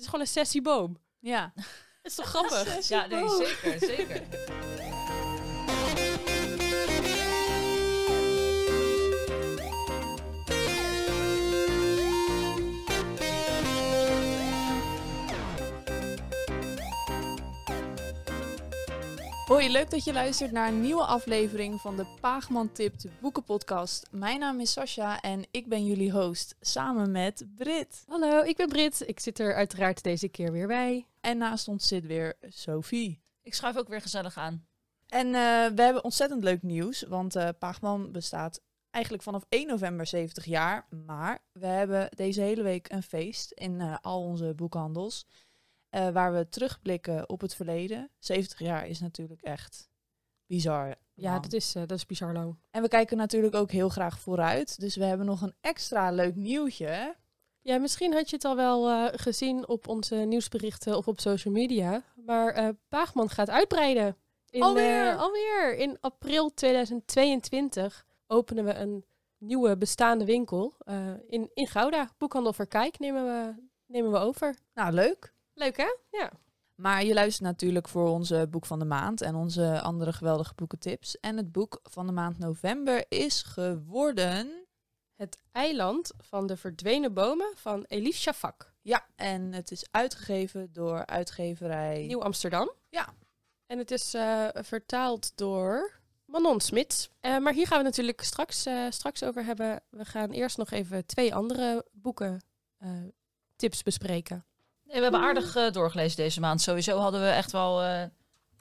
is gewoon een sessieboom. Ja. Dat is toch grappig? Ja, nee, zeker, zeker. Hoi, leuk dat je luistert naar een nieuwe aflevering van de Paagman Tipt boekenpodcast. Mijn naam is Sascha en ik ben jullie host, samen met Brit. Hallo, ik ben Brit. Ik zit er uiteraard deze keer weer bij. En naast ons zit weer Sophie. Ik schuif ook weer gezellig aan. En eh, we hebben ontzettend leuk nieuws, want eh Paagman bestaat eigenlijk vanaf 1 november 70 jaar. Maar we hebben deze hele week een feest in eh, al onze boekhandels, eh, waar we terugblikken op het verleden. 70 jaar is natuurlijk echt bizar. Ja, dat is, eh, dat is bizar lang. En we kijken natuurlijk ook heel graag vooruit. Dus we hebben nog een extra leuk nieuwtje. Ja, misschien had je het al wel eh, gezien op onze nieuwsberichten of op social media. Maar Paagman gaat uitbreiden. In, Alweer? alweer. In april 2022 openen we een nieuwe bestaande winkel in, in Gouda. Boekhandel Verkijk nemen we, nemen we over. Nou, leuk. Leuk hè? Ja. Maar je luistert natuurlijk voor onze boek van de maand en onze andere geweldige boekentips. En het boek van de maand november is geworden... Het eiland van de verdwenen bomen van Elif Shafak. Ja, en het is uitgegeven door uitgeverij... Nieuw Amsterdam. Ja. En het is eh, vertaald door Manon Smits. Eh, maar hier gaan we natuurlijk straks, eh, straks over hebben. We gaan eerst nog even twee andere boeken tips bespreken. Nee, we hebben aardig eh, doorgelezen deze maand. Sowieso hadden we echt wel eh,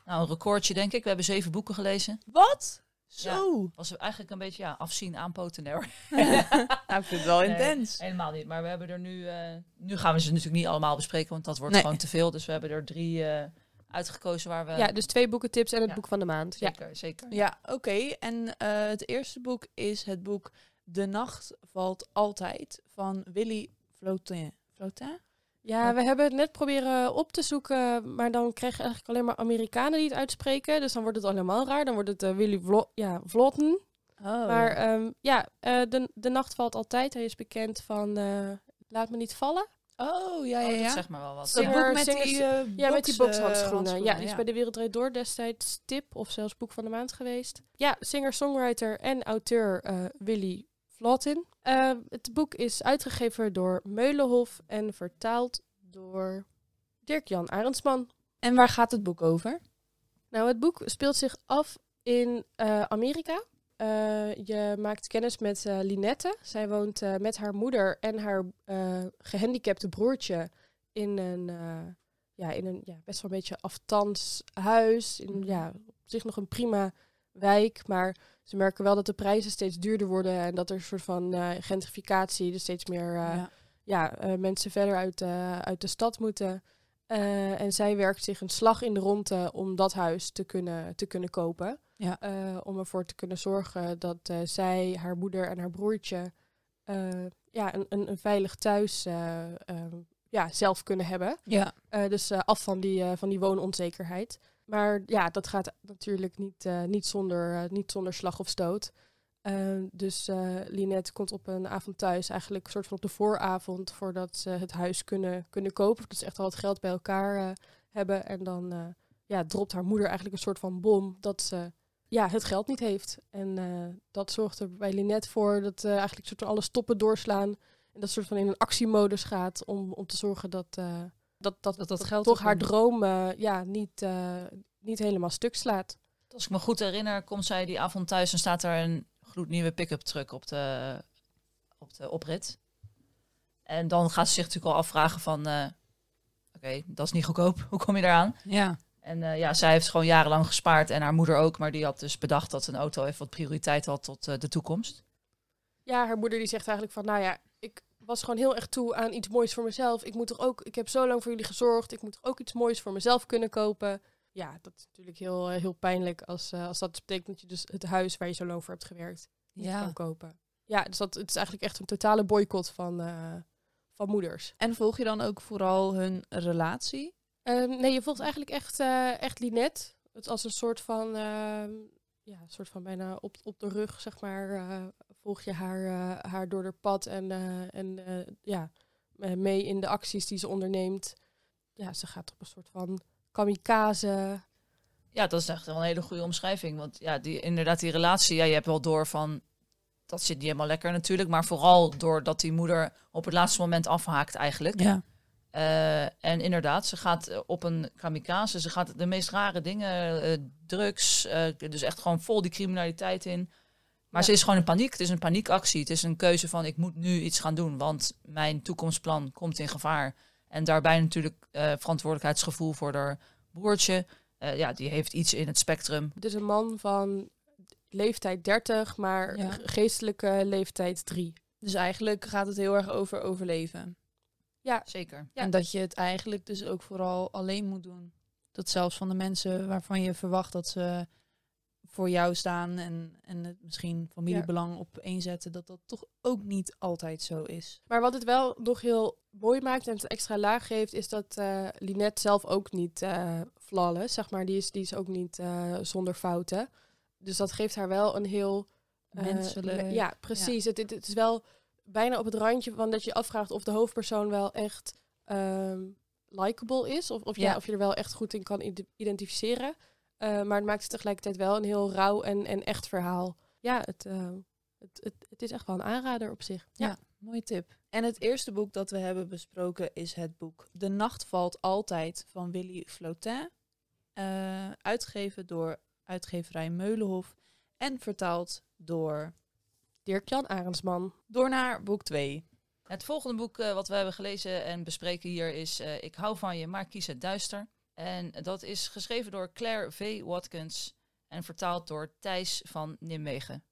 nou, een recordje, denk ik. We hebben zeven boeken gelezen. Wat? Zo! Was eigenlijk een beetje ja, afzien, aanpoten. Nee, hoor. nou, ik vind het wel Nee, intens. helemaal niet. Maar we hebben er nu... eh, nu gaan we ze natuurlijk niet allemaal bespreken, want dat wordt Nee. gewoon te veel. Dus we hebben er drie uitgekozen waar we... ja, dus twee boekentips en het ja. boek van de maand. Ja. zeker, zeker. Ja, oké. En het eerste boek is het boek De Nacht Valt Altijd van Willy Flotin. Flotin? Ja, we hebben het net proberen op te zoeken, maar dan krijg je eigenlijk alleen maar Amerikanen die het uitspreken. Dus dan wordt het al helemaal raar. Dan wordt het eh, Willy Vlo ja, Vlotten. Oh, Maar ehm, ja, eh, de, de nacht valt altijd. Hij is bekend van eh, Laat me niet vallen. oh, ja, ja, Oh, dat ja. zeg maar wel wat. Dat Singer- boek met singers- die, eh, Ja, met die box, bokshandschoenen. eh, ja, die is ja. bij de Wereldrijd Door destijds tip of zelfs boek van de maand geweest. Ja, singer-songwriter en auteur eh, Willy Vlotin. Eh, het boek is uitgegeven door Meulenhof en vertaald door Dirk-Jan Arendsman. En waar gaat het boek over? Nou, het boek speelt zich af in eh, Amerika. Eh, je maakt kennis met Linette. Zij woont met haar moeder en haar eh, gehandicapte broertje in een, ja, in een ja, best wel een beetje aftans huis. In ja, op zich nog een prima wijk, maar ze merken wel dat de prijzen steeds duurder worden en dat er een soort van eh, gentrificatie, dus steeds meer eh, ja. ja, eh, mensen verder uit, uit de stad moeten. En zij werkt zich een slag in de ronde om dat huis te kunnen, te kunnen kopen. Ja. Om ervoor te kunnen zorgen dat zij, haar moeder en haar broertje ja, een, een, een veilig thuis ja, zelf kunnen hebben. ja. Dus af van die, van die woononzekerheid. Maar ja, dat gaat natuurlijk niet, eh, niet, zonder, eh, niet zonder slag of stoot. Eh, dus eh Linette komt op een avond thuis, eigenlijk een soort van op de vooravond, voordat ze het huis kunnen, kunnen kopen. Dat ze echt al wat geld bij elkaar hebben. En dan ja, dropt haar moeder eigenlijk een soort van bom dat ze ja, het geld niet heeft. En dat zorgt er bij Linette voor dat eigenlijk soort van alle stoppen doorslaan. En dat soort van in een actiemodus gaat om, om te zorgen dat, dat, dat, Dat dat dat geld toch haar droom eh, ja, niet, eh, niet helemaal stuk slaat. Als ik me goed herinner, komt zij die avond thuis en staat er een gloednieuwe pick-up truck op de, op de oprit. En dan gaat ze zich natuurlijk al afvragen van, eh, oké, dat is niet goedkoop. Hoe kom je eraan? ja. En eh, ja, zij heeft gewoon jarenlang gespaard en haar moeder ook. Maar die had dus bedacht dat een auto even wat prioriteit had tot eh, de toekomst. Ja, haar moeder die zegt eigenlijk van, nou ja, was gewoon heel erg toe aan iets moois voor mezelf. Ik moet toch ook, ik heb zo lang voor jullie gezorgd. Ik moet toch ook iets moois voor mezelf kunnen kopen. Ja, dat is natuurlijk heel, eh, heel pijnlijk als, eh, als dat betekent dat je dus het huis waar je zo lang voor hebt gewerkt niet Ja. kan kopen. Ja, dus dat, het is eigenlijk echt een totale boycott van, eh, van moeders. En volg je dan ook vooral hun relatie? Ehm, nee, je volgt eigenlijk echt, echt Linette. Het als een soort van, ehm, ja, een soort van bijna op, op de rug, zeg maar, volg je haar, eh, haar door haar pad en, eh, en eh, ja, mee in de acties die ze onderneemt. ja, ze gaat op een soort van kamikaze. Ja, dat is echt wel een hele goede omschrijving. Want ja, die, inderdaad, die relatie, ja, je hebt wel door van dat zit niet helemaal lekker natuurlijk. Maar vooral doordat die moeder op het laatste moment afhaakt eigenlijk. Ja. Eh, en inderdaad, ze gaat op een kamikaze. Ze gaat de meest rare dingen, eh, drugs, eh, dus echt gewoon vol die criminaliteit in. Maar Ja. ze is gewoon in paniek. Het is een paniekactie. Het is een keuze van ik moet nu iets gaan doen, want mijn toekomstplan komt in gevaar. En daarbij natuurlijk eh, verantwoordelijkheidsgevoel voor haar broertje. Eh, ja, die heeft iets in het spectrum. Het is een man van leeftijd 30, maar Ja. geestelijke leeftijd 3. Dus eigenlijk gaat het heel erg over overleven. Zeker. Ja. En dat je het eigenlijk dus ook vooral alleen moet doen. Dat zelfs van de mensen waarvan je verwacht dat ze voor jou staan en, en het misschien familiebelang op één zetten, dat dat toch ook niet altijd zo is. Maar wat het wel nog heel mooi maakt en het extra laag geeft, is dat eh Linette zelf ook niet eh flawless, zeg maar. Die is, die is ook niet eh, zonder fouten. Dus dat geeft haar wel een heel... Menselijk. le- ja, precies. Het, het, het is wel bijna op het randje van dat je afvraagt of de hoofdpersoon wel echt ehm likable is. Of, of, ja. Ja. of je er wel echt goed in kan ide- identificeren. Eh, maar het maakt het tegelijkertijd wel een heel rauw en, en echt verhaal. Ja, het, eh, het, het, het is echt wel een aanrader op zich. Ja. Mooie tip. En het eerste boek dat we hebben besproken is het boek De Nacht Valt Altijd van Willy Flotin. Eh, uitgegeven door uitgeverij Meulenhof en vertaald door, Dirk-Jan Arendsman. door naar boek 2. Het volgende boek wat we hebben gelezen en bespreken hier is Ik hou van je, maar kies het duister. En dat is geschreven door Claire V. Watkins en vertaald door Thijs van Nimwegen.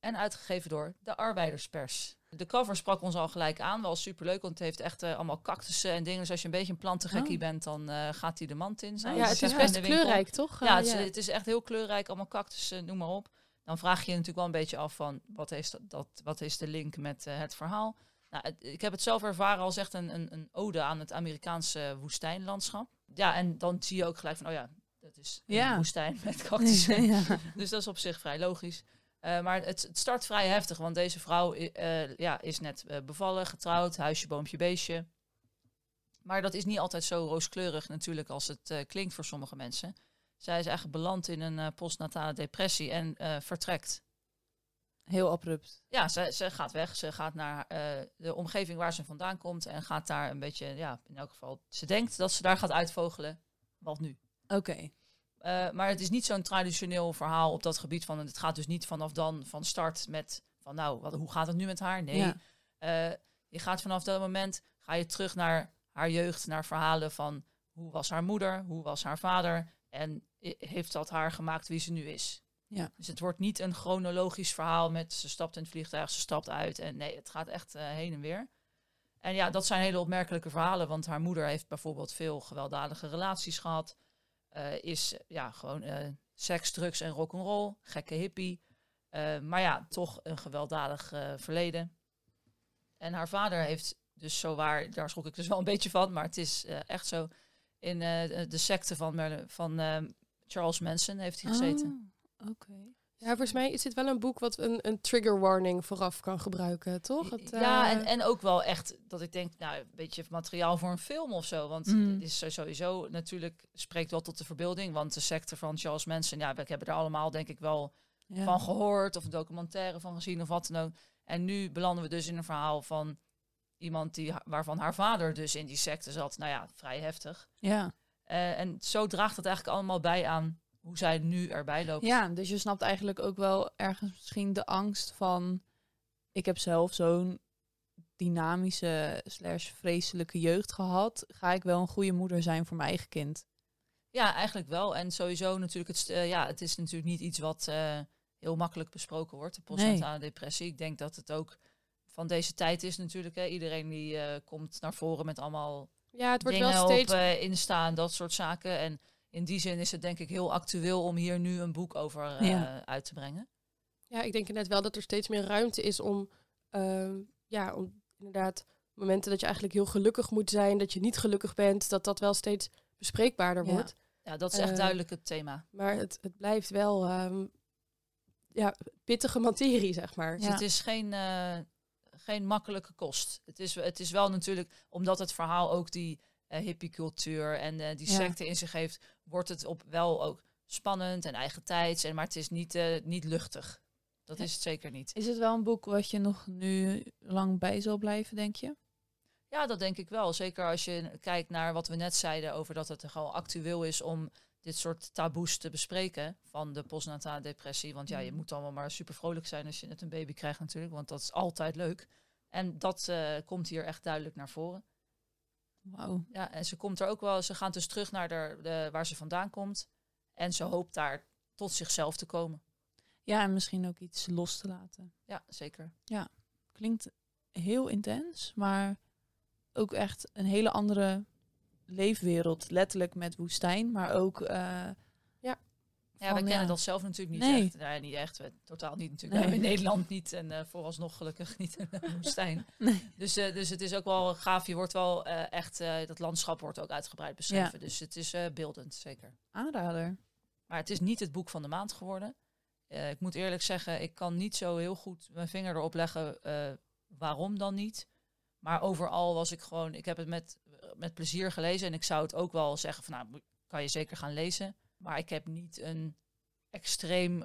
En uitgegeven door de Arbeiderspers. De cover sprak ons al gelijk aan, wel superleuk, want het heeft echt eh, allemaal cactussen en dingen. Dus als je een beetje een plantengekkie Oh. bent, dan eh, gaat hij de mand in. Zo ja, het is best kleurrijk, toch? Ja, Eh, het is, het is echt heel kleurrijk, allemaal cactussen, noem maar op. Dan vraag je je natuurlijk wel een beetje af van wat is, dat, dat, wat is de link met het verhaal. Nou, het- ik heb het zelf ervaren als echt een, een, een ode aan het Amerikaanse woestijnlandschap. Ja, en dan zie je ook gelijk van, oh ja, dat is een Ja. woestijn met cactussen. ja. Dus dat is op zich vrij logisch. Eh, maar het, het start vrij heftig, want deze vrouw eh, ja, is net eh, bevallen, getrouwd, huisje, boompje, beestje. Maar dat is niet altijd zo rooskleurig natuurlijk als het klinkt voor sommige mensen. Zij is eigenlijk beland in een postnatale depressie en vertrekt. Heel abrupt. Ja, ze, ze gaat weg. Ze gaat naar eh, de omgeving waar ze vandaan komt en gaat daar een beetje, ja, in elk geval, ze denkt dat ze daar gaat uitvogelen. Wat nu? Oké. Eh, maar het is niet zo'n traditioneel verhaal op dat gebied van. Het gaat dus niet vanaf dan van start met van nou, wat, hoe gaat het nu met haar? Nee. Ja. Eh, je gaat vanaf dat moment ga je terug naar haar jeugd, naar verhalen van hoe was haar moeder, hoe was haar vader en heeft dat haar gemaakt wie ze nu is. Ja. Dus het wordt niet een chronologisch verhaal met ze stapt in het vliegtuig, ze stapt uit en nee, het gaat echt eh, heen en weer. En ja, dat zijn hele opmerkelijke verhalen, want haar moeder heeft bijvoorbeeld veel gewelddadige relaties gehad, eh, is ja gewoon eh, seks, drugs en rock'n'roll, gekke hippie. Maar ja, toch een gewelddadig verleden. En haar vader heeft dus zo waar, daar schrok ik dus wel een beetje van, maar het is echt zo. In de secte van, van Charles Manson heeft hij gezeten. Oh, Oké. Ja, volgens mij is dit wel een boek wat een, een trigger warning vooraf kan gebruiken, toch? Het, ja, eh, en, en ook wel echt dat ik denk, nou, een beetje materiaal voor een film of zo. Want Mm. het is sowieso natuurlijk, spreekt wel tot de verbeelding. Want de secte van Charles Manson, ja, we hebben er allemaal denk ik wel Ja. van gehoord of een documentaire van gezien of wat dan ook. En nu belanden we dus in een verhaal van iemand die, waarvan haar vader dus in die secte zat. Nou ja, vrij heftig. ja. Eh, en zo draagt het eigenlijk allemaal bij aan hoe zij nu erbij loopt. ja, dus je snapt eigenlijk ook wel ergens misschien de angst van... Ik heb zelf zo'n dynamische slash vreselijke jeugd gehad. Ga ik wel een goede moeder zijn voor mijn eigen kind? Ja, eigenlijk wel. En sowieso natuurlijk, het, eh, ja, het is natuurlijk niet iets wat eh, heel makkelijk besproken wordt, de postnatale depressie. Ik denk dat het ook van deze tijd is natuurlijk. Hè. Iedereen die eh, komt naar voren met allemaal ja, het wordt dingen wel steeds... op Insta en dat soort zaken. En in die zin is het denk ik heel actueel om hier nu een boek over eh, Ja. uit te brengen. Ja, ik denk net wel dat er steeds meer ruimte is om, ehm, ja, om inderdaad momenten dat je eigenlijk heel gelukkig moet zijn, dat je niet gelukkig bent, dat dat wel steeds bespreekbaarder Ja. wordt. Ja, dat is echt Eh, duidelijk het thema. Maar het, het blijft wel, ehm, ja, pittige materie, zeg maar. Dus Ja. het is geen, eh, geen makkelijke kost. Het is, het is wel natuurlijk, omdat het verhaal ook die eh hippiecultuur en eh, die Ja. secte in zich heeft, wordt het op wel ook spannend en eigen tijds. En, maar het is niet, eh, niet luchtig. Dat Ja. is het zeker niet. Is het wel een boek wat je nog nu lang bij zal blijven, denk je? Ja, dat denk ik wel. Zeker als je kijkt naar wat we net zeiden over dat het gewoon actueel is om dit soort taboes te bespreken van de postnatale depressie. Want ja, je Mhm. moet allemaal maar super vrolijk zijn als je net een baby krijgt natuurlijk, want dat is altijd leuk. En dat komt hier echt duidelijk naar voren. Wauw. Ja, en ze komt er ook wel, ze gaat dus terug naar de, de, waar ze vandaan komt. En ze hoopt daar tot zichzelf te komen. Ja, en misschien ook iets los te laten. Ja, zeker. Klinkt heel intens, maar ook echt een hele andere leefwereld. Letterlijk met woestijn, maar ook... eh, Ja, we kennen dat zelf natuurlijk niet Nee. echt. Nee, niet echt. We, totaal niet natuurlijk. Nee. In Nederland niet en eh, vooralsnog gelukkig niet in de woestijn. Nee. Dus, eh, dus het is ook wel gaaf. Je wordt wel eh, echt, dat landschap wordt ook uitgebreid beschreven. Dus het is beeldend, zeker. aanrader. Maar het is niet het boek van de maand geworden. Ik moet eerlijk zeggen, ik kan niet zo heel goed mijn vinger erop leggen waarom dan niet. Maar overal was ik gewoon, ik heb het met, met plezier gelezen. En ik zou het ook wel zeggen van, nou, kan je zeker gaan lezen. Maar ik heb niet een extreem,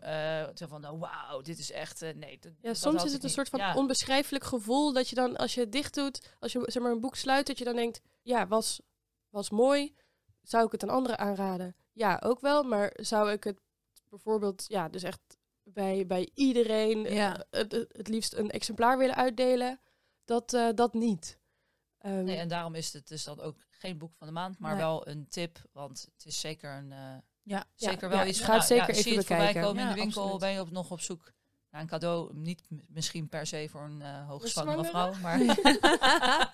zo van, nou, wauw, dit is echt, eh, nee. dat- Ja, soms is het een niet. soort van Ja. onbeschrijfelijk gevoel dat je dan, als je het dicht doet, als je zeg maar, een boek sluit, dat je dan denkt, ja, was, was mooi. Zou ik het aan anderen aanraden? Ja, ook wel. Maar zou ik het bijvoorbeeld, ja, dus echt bij, bij iedereen Ja. eh, het, het, liefst een exemplaar willen uitdelen? Dat, dat niet. Ehm, Nee, en daarom is het dus dan ook geen boek van de maand, maar Nee. wel een tip. Want het is zeker een, Ja, zeker ja, wel iets ga van, het nou, zeker ja, zie even het voorbij komen in Ja, de winkel, absoluut. ben je op, nog op zoek naar een cadeau. Niet misschien per se voor een eh hoogzwangere zwangere? vrouw, maar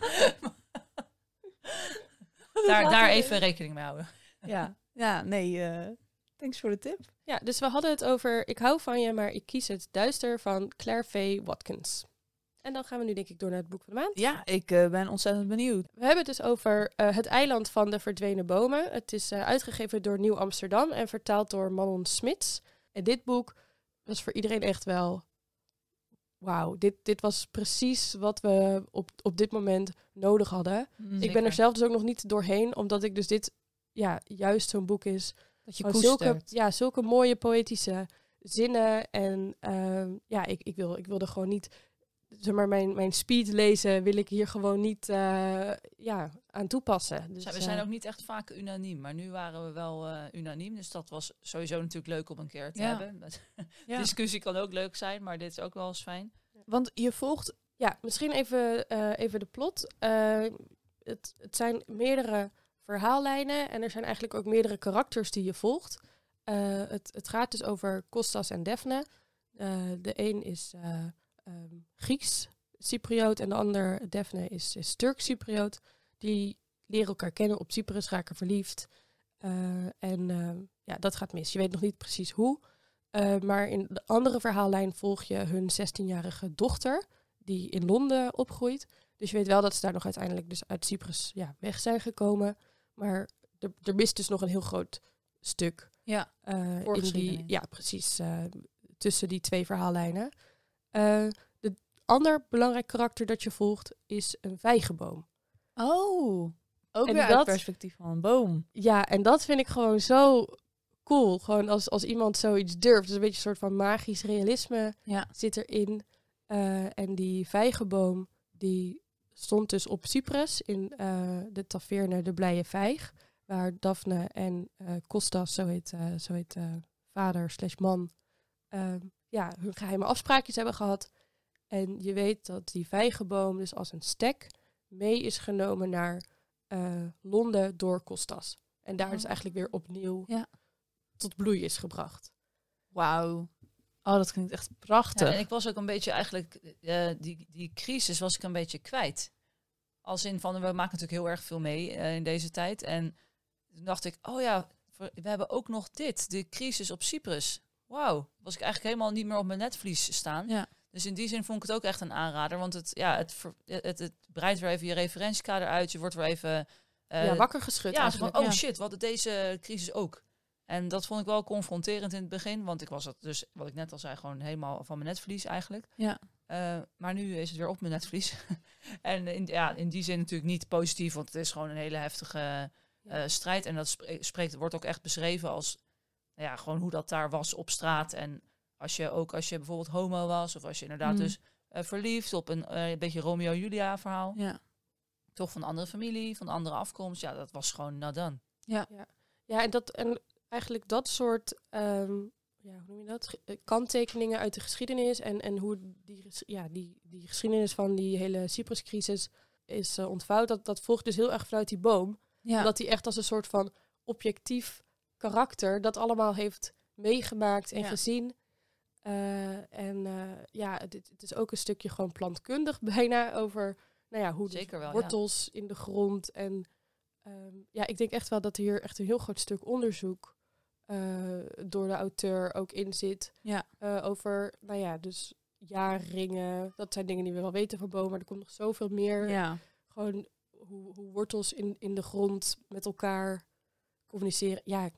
daar, daar even rekening mee houden. ja. ja, nee, eh thanks voor de tip. Ja, dus we hadden het over Ik hou van je, maar ik kies het duister van Claire V. Watkins. En dan gaan we nu denk ik door naar het boek van de maand. Ja, ik eh, ben ontzettend benieuwd. We hebben het dus over eh, Het eiland van de verdwenen bomen. Het is eh, uitgegeven door Nieuw Amsterdam en vertaald door Manon Smits. En dit boek was voor iedereen echt wel... Wauw, dit, dit was precies wat we op, op dit moment nodig hadden. Ik ben er zelf dus ook nog niet doorheen, omdat ik dus dit ja, juist zo'n boek is dat je zulke, ja, zulke mooie poëtische zinnen. En ehm, ja, ik, ik, wil, ik wilde gewoon niet, zeg maar, mijn, mijn speed lezen wil ik hier gewoon niet eh, ja, aan toepassen. Dus, we zijn eh, ook niet echt vaak unaniem, maar nu waren we wel eh, unaniem. Dus dat was sowieso natuurlijk leuk om een keer te Ja. hebben. Ja. Discussie kan ook leuk zijn, maar dit is ook wel eens fijn. Want je volgt... Ja, misschien even, eh, even de plot. Eh, het, het zijn meerdere verhaallijnen en er zijn eigenlijk ook meerdere karakters die je volgt. Eh, het, het gaat dus over Kostas en Daphne. Eh, de een is eh, ehm, Grieks Cypriot en de ander, Daphne, is, is Turks Cypriot. Die leren elkaar kennen op Cyprus, raken verliefd. Eh, en eh, ja, dat gaat mis. Je weet nog niet precies hoe. Eh, maar in de andere verhaallijn volg je hun 16-jarige dochter die in Londen opgroeit. Dus je weet wel dat ze daar nog uiteindelijk dus uit Cyprus ja, weg zijn gekomen. Maar er, er mist dus nog een heel groot stuk. Ja, eh, in die, ja, precies. tussen die twee verhaallijnen. Eh de ander belangrijk karakter dat je volgt is een vijgenboom. Oh, ook En weer uit dat- het perspectief van een boom. Ja, en dat vind ik gewoon zo cool. Gewoon als, als iemand zoiets durft. Dus een beetje een soort van magisch realisme Ja. zit erin. Eh, en die vijgenboom, die stond dus op Cyprus in eh, de taverne De Blije Vijg. Waar Daphne en eh Kostas, zo heet, eh, zo heet eh, vader slash man, eh, ja, hun geheime afspraakjes hebben gehad. En je weet dat die vijgenboom dus als een stek mee is genomen naar eh, Londen door Kostas. En daar dus Oh. eigenlijk weer opnieuw Ja. tot bloei is gebracht. Wauw. Oh, dat klinkt echt prachtig. Ja, en ik was ook een beetje eigenlijk, eh, die, die crisis was ik een beetje kwijt. Als in van, we maken natuurlijk heel erg veel mee eh, in deze tijd. En toen dacht ik, oh ja, we hebben ook nog dit, de crisis op Cyprus. Wauw, was ik eigenlijk helemaal niet meer op mijn netvlies staan. Ja. Dus in die zin vond ik het ook echt een aanrader. Want het, ja, het, het, het breidt weer even je referentiekader uit. Je wordt weer even... eh, ja, wakker geschud ja, van, oh ja. shit, we hadden deze crisis ook. En dat vond ik wel confronterend in het begin, want ik was het dus, wat ik net al zei, gewoon helemaal van mijn netvlies eigenlijk. Ja. Eh, maar nu is het weer op mijn netvlies. en in, ja, in die zin natuurlijk niet positief, want het is gewoon een hele heftige eh, strijd. En dat spre- spreekt, wordt ook echt beschreven als nou ja, gewoon hoe dat daar was op straat. En als je ook als je bijvoorbeeld homo was, of als je inderdaad Mm. dus eh, verliefd op een eh, beetje Romeo-Julia verhaal. Ja. Toch van een andere familie, van een andere afkomst. Ja, dat was gewoon nadan. Ja, en, dat, en eigenlijk dat soort ehm, ja, hoe noem je dat? Eh, kanttekeningen uit de geschiedenis en, en hoe die, ja, die, die geschiedenis van die hele Cyprus-crisis is ontvouwd, dat, dat volgt dus heel erg vanuit die boom. Ja. Dat hij echt als een soort van objectief karakter dat allemaal heeft meegemaakt en Ja. gezien. Eh, en eh, ja, het, het is ook een stukje gewoon plantkundig bijna over nou ja, hoe Zeker wel, ja. wortels in de grond. En ehm, ja, ik denk echt wel dat hier echt een heel groot stuk onderzoek eh, door de auteur ook in zit. Ja. Over, nou ja, dus jaarringen. Dat zijn dingen die we wel weten van bomen, maar er komt nog zoveel meer ja. gewoon hoe, hoe wortels in, in de grond met elkaar communiceren. Ja,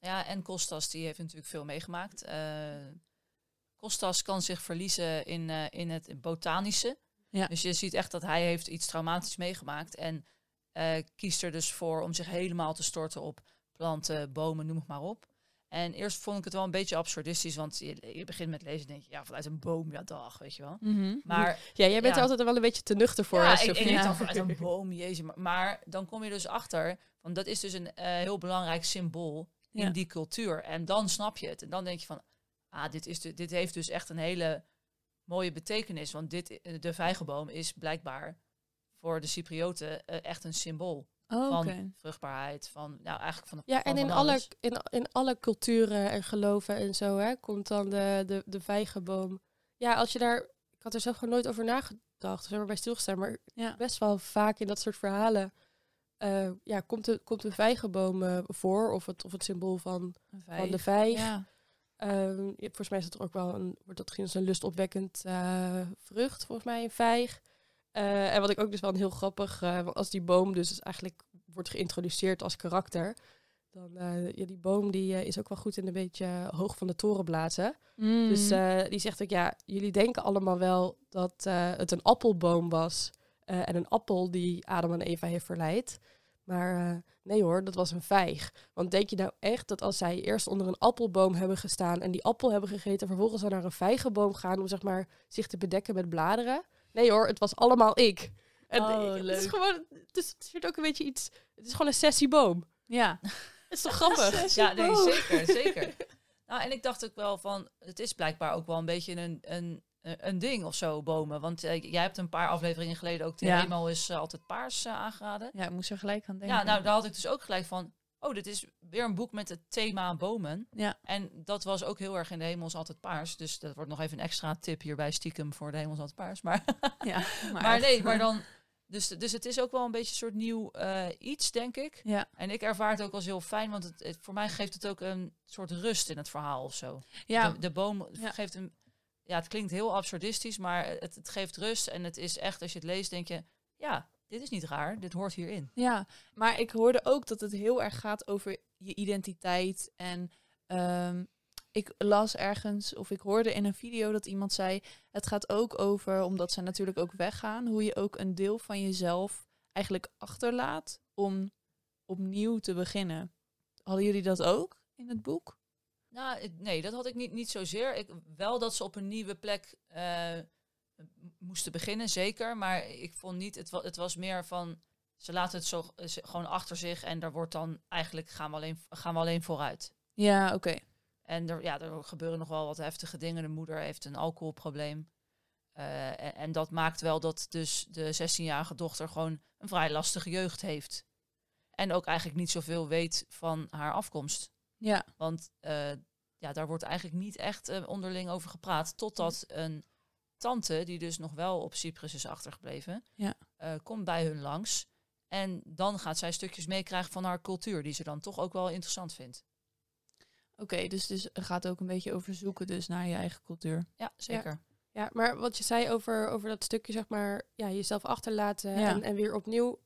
Ja, en Kostas die heeft natuurlijk veel meegemaakt. Eh Kostas kan zich verliezen in, eh, in het botanische. Ja. Dus je ziet echt dat hij heeft iets traumatisch meegemaakt. En eh, kiest er dus voor om zich helemaal te storten op planten, bomen, noem het maar op. En eerst vond ik het wel een beetje absurdistisch, want je, je begint met lezen en denk je, ja, vanuit een boom, ja dag, weet je wel. Mhm. Maar ja jij bent Ja. er altijd wel een beetje te nuchter voor. ja, hè, ik, Ja. dan vanuit een boom, jezus. Maar, maar dan kom je dus achter, want dat is dus een heel belangrijk symbool Ja. in die cultuur. En dan snap je het. En dan denk je van, ah, dit, is de, dit heeft dus echt een hele mooie betekenis. Want dit, eh, de vijgenboom is blijkbaar voor de Cyprioten eh, echt een symbool Oh, van vruchtbaarheid. Van, nou, eigenlijk van, Ja, van en in alle, in, in alle culturen en geloven en zo hè, komt dan de, de, de vijgenboom. Ja, als je daar... Ik had er zelf gewoon nooit over nagedacht. Of er bij stilgestaan. Maar Ja. best wel vaak in dat soort verhalen... eh, ja, komt, de, komt een vijgenboom eh, voor. Of het, of het symbool van, van de vijg. Ja. Ehm, ja, volgens mij is er ook wel een, wordt dat gezien als een lustopwekkend eh, vrucht, volgens mij een vijg. En wat ik ook dus wel een heel grappig, want als die boom dus eigenlijk wordt geïntroduceerd als karakter, dan ja, die boom die is ook wel goed in een beetje hoog van de toren blazen. Mm. Dus die zegt ook, ja, jullie denken allemaal wel dat het een appelboom was en een appel die Adam en Eva heeft verleid. Maar eh, nee hoor, dat was een vijg. Want denk je nou echt dat als zij eerst onder een appelboom hebben gestaan en die appel hebben gegeten, vervolgens dan naar een vijgenboom gaan om zeg maar zich te bedekken met bladeren? Nee hoor, het was allemaal ik. En Oh, eh, het leuk. is gewoon, het is, het is ook een beetje iets, het is gewoon een sessieboom. ja. Het is toch grappig? Ja, nee, zeker, zeker. Nou, en ik dacht ook wel van, het is blijkbaar ook wel een beetje een, een, een ding of zo, bomen. Want eh, jij hebt een paar afleveringen geleden ook de Ja. hemel is eh, altijd paars eh, aangeraden. Ja, ik moest er gelijk aan denken. Ja, nou, daar had ik dus ook gelijk van, oh, dit is weer een boek met het thema bomen. Ja. En dat was ook heel erg in de hemel is altijd paars. Dus dat wordt nog even een extra tip hierbij stiekem voor de hemel is altijd paars. Maar, ja, maar, nee, maar dan... Dus, dus het is ook wel een beetje een soort nieuw eh, iets, denk ik. Ja, En ik ervaar het ook als heel fijn, want het, het- voor mij geeft het ook een soort rust in het verhaal of zo. ja, De, de boom Ja. geeft een. Ja, het klinkt heel absurdistisch, maar het, het geeft rust. En het is echt, als je het leest, denk je: ja, dit is niet raar, dit hoort hierin. ja, maar ik hoorde ook dat het heel erg gaat over je identiteit. En ehm, ik las ergens, of ik hoorde in een video dat iemand zei... het gaat ook over, omdat ze natuurlijk ook weggaan... hoe je ook een deel van jezelf eigenlijk achterlaat om opnieuw te beginnen. Hadden jullie dat ook in het boek? Nou, nee, dat had ik niet, niet zozeer. Ik, wel dat ze op een nieuwe plek m- moesten beginnen, zeker. Maar ik vond niet, het, het was meer van. Ze laten het zo ze- gewoon achter zich en daar wordt dan eigenlijk gaan we alleen, gaan we alleen vooruit. Ja, oké. En er, ja, er gebeuren nog wel wat heftige dingen. De moeder heeft een alcoholprobleem. Eh, en, en dat maakt wel dat dus de 16-jarige dochter gewoon een vrij lastige jeugd heeft. En ook eigenlijk niet zoveel weet van haar afkomst. Ja, Want eh, ja, daar wordt eigenlijk niet echt eh, onderling over gepraat. Totdat een tante, die dus nog wel op Cyprus is achtergebleven, Ja. eh, komt bij hun langs. En dan gaat zij stukjes meekrijgen van haar cultuur, die ze dan toch ook wel interessant vindt. oké. dus, dus het gaat ook een beetje over zoeken dus naar je eigen cultuur. Ja, zeker. Ja, maar wat je zei over, over dat stukje, zeg maar, ja, jezelf achterlaten Ja. en, en weer opnieuw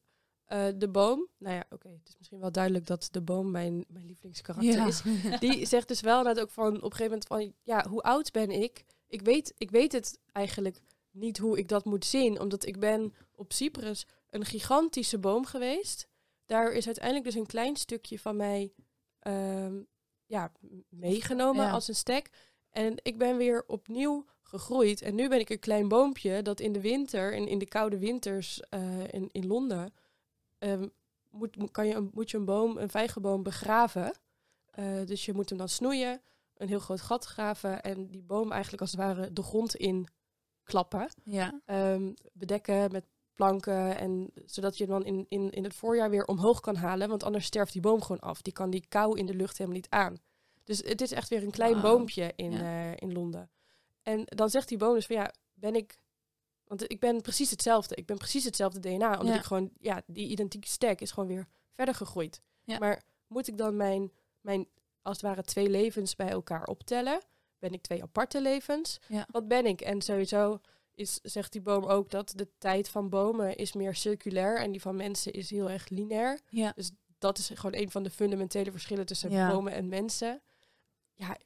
eh, de boom. Nou ja, oké, het is misschien wel duidelijk dat de boom mijn, mijn lievelingskarakter is. Die zegt dus wel net ook van op een gegeven moment van, ja, hoe oud ben ik? ik weet, ik weet het eigenlijk niet hoe ik dat moet zien. Omdat ik ben op Cyprus een gigantische boom geweest. Daar is uiteindelijk dus een klein stukje van mij ehm, ja, meegenomen Ja. als een stek. En ik ben weer opnieuw gegroeid. En nu ben ik een klein boompje dat in de winter, in, in de koude winters eh, in, in Londen, ehm, moet, kan je een, moet je een boom, een vijgenboom begraven. Eh, dus je moet hem dan snoeien, een heel groot gat graven en die boom eigenlijk als het ware de grond in klappen. Ja. Ehm, bedekken met planken en zodat je hem dan in, in, in het voorjaar weer omhoog kan halen, want anders sterft die boom gewoon af. Die kan die kou in de lucht helemaal niet aan. Dus het is echt weer een klein boompje in, Ja. eh, in Londen. En dan zegt die boom dus van ja, ben ik want ik ben precies hetzelfde. Ik ben precies hetzelfde DNA. Omdat Ja. ik gewoon, ja, die identieke stack is gewoon weer verder gegroeid. Ja. Maar moet ik dan mijn, mijn, als het ware, twee levens bij elkaar optellen? Ben ik twee aparte levens? Ja. Wat ben ik? En sowieso is, zegt die boom ook dat de tijd van bomen is meer circulair en die van mensen is heel erg lineair. Ja. Dat is gewoon een van de fundamentele verschillen tussen bomen en mensen. Ja,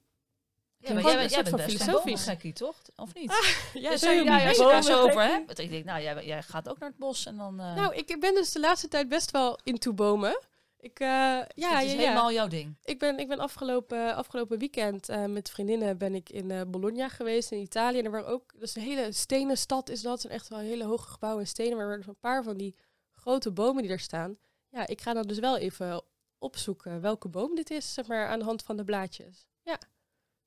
Ja, maar jij, een bent- jij best een filosofisch. boomgekkie, toch? Of niet? ja, dus zo- ja, ja, als je bomen daar zo over gekkie. hebt, dan denk ik, nou, jij, jij gaat ook naar het bos en dan... eh Nou, ik ben dus de laatste tijd best wel into bomen. Ik, eh, ja, dit ja, is ja. helemaal jouw ding. Ik ben, ik ben afgelopen, afgelopen weekend eh, met vriendinnen ben ik in eh, Bologna geweest in Italië. En er waren ook, dat is een hele stenen stad is dat. En echt wel hele hoge gebouwen en stenen. Maar er waren een paar van die grote bomen die er staan. Ja, ik ga dan dus wel even opzoeken welke boom dit is, zeg maar, aan de hand van de blaadjes. Ja,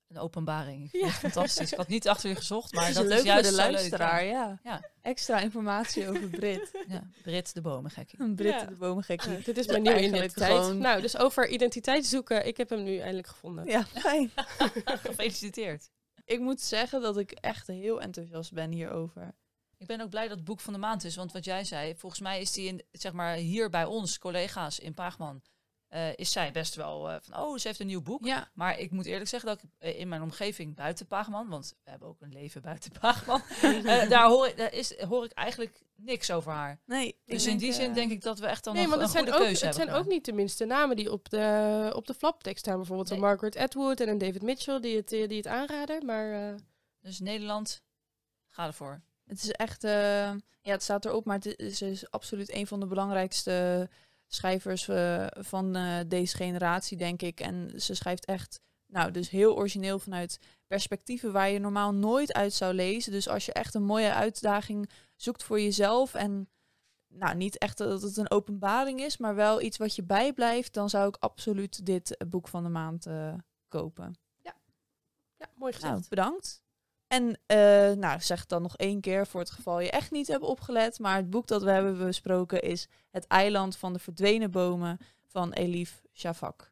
Een openbaring. Ik Ja. fantastisch. Ik had niet achter je gezocht, maar dat dat is is leuk voor juist de leuk, luisteraar, ja. Ja. Extra informatie over Brit. Ja. Brit de bomengekkie. Een Brit Ja. de bomengekkie. dit is Ja, mijn nieuwe identiteit. gewoon- Nou, dus over identiteit zoeken, ik heb hem nu eindelijk gevonden. Ja, fijn. Gefeliciteerd. Ik moet zeggen dat ik echt heel enthousiast ben hierover. Ik ben ook blij dat het boek van de maand is, want wat jij zei, volgens mij is die in, zeg maar, hier bij ons, collega's in Paagman, eh, is zij best wel eh, van, oh, ze heeft een nieuw boek. Ja, Maar ik moet eerlijk zeggen dat ik eh, in mijn omgeving buiten Paagman, want we hebben ook een leven buiten Paagman, eh, daar, hoor ik, daar is, hoor ik eigenlijk niks over haar. nee. Dus in die zin denk ik dat we echt dan Nee, nog want een het goede zijn, ook, keuze het hebben zijn ook niet de minste namen die op de, op de flaptekst staan. Bijvoorbeeld een Nee. Margaret Atwood en een David Mitchell die het, die het aanraden. Maar eh, Dus Nederland, ga ervoor. Het is echt, eh, ja, het staat erop, maar het is, ze is absoluut een van de belangrijkste schrijvers eh, van eh, deze generatie, denk ik. En ze schrijft echt, nou, dus heel origineel vanuit perspectieven waar je normaal nooit uit zou lezen. Dus als je echt een mooie uitdaging zoekt voor jezelf en nou, niet echt dat het een openbaring is, maar wel iets wat je bijblijft, dan zou ik absoluut dit boek van de maand eh, kopen. ja, mooi gezegd. Nou, bedankt. En eh, nou, zeg dan nog één keer voor het geval je echt niet hebt opgelet. Maar het boek dat we hebben besproken is Het eiland van de verdwenen bomen van Elif Shafak.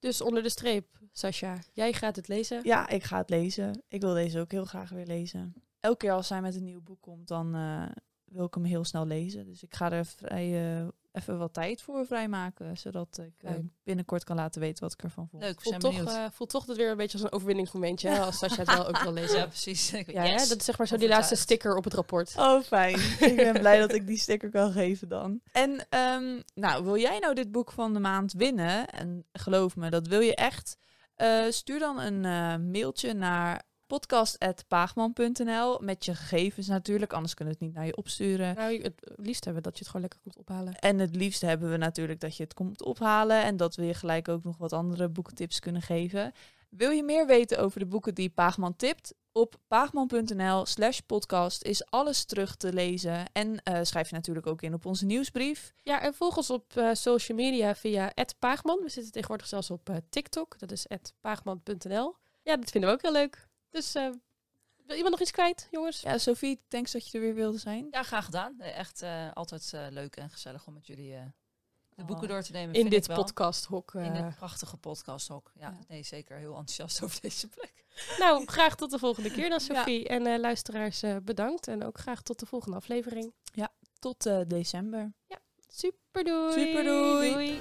Dus onder de streep, Sascha, jij gaat het lezen. Ja, ik ga het lezen. Ik wil deze ook heel graag weer lezen. Elke keer als zij met een nieuw boek komt, dan eh, wil ik hem heel snel lezen. Dus ik ga er vrij, eh, even wat tijd voor vrijmaken. Zodat ik eh, binnenkort kan laten weten wat ik ervan vond. Leuk, zijn toch, eh, voelt toch dat weer een beetje als een overwinningsmomentje, hè, als Sascha het wel ook wil lezen. ja, precies. Ja, hè? dat is zeg maar zo die laatste sticker op het rapport. Oh, fijn. ik ben blij dat ik die sticker kan geven dan. En ehm, nou, wil jij nou dit boek van de maand winnen? En geloof me, dat wil je echt. eh, stuur dan een eh, mailtje naar podcast.paagman.nl met je gegevens natuurlijk, anders kunnen we het niet naar je opsturen. Nou, het liefst hebben we dat je het gewoon lekker komt ophalen. En het liefst hebben we natuurlijk dat je het komt ophalen en dat we je gelijk ook nog wat andere boekentips kunnen geven. Wil je meer weten over de boeken die Paagman tipt? Op paagman.nl slash podcast is alles terug te lezen. En eh, schrijf je natuurlijk ook in op onze nieuwsbrief. Ja, en volg ons op eh, social media via @paagman. We zitten tegenwoordig zelfs op eh, TikTok. Dat is @paagman.nl. Ja, dat vinden we ook heel leuk. Dus eh, wil iemand nog iets kwijt, jongens? Ja, Sophie, thanks dat je er weer wilde zijn. Ja, graag gedaan. Nee, Echt eh, altijd eh, leuk en gezellig om met jullie eh, de boeken Oh. door te nemen. In dit podcasthok. eh. In dit prachtige podcasthok. Ja, Ja. nee, zeker heel enthousiast over deze plek. Nou, graag tot de volgende keer dan, Sophie. En eh, luisteraars, eh, bedankt. En ook graag tot de volgende aflevering. Tot eh, december. Super doei. Superdoei. doei.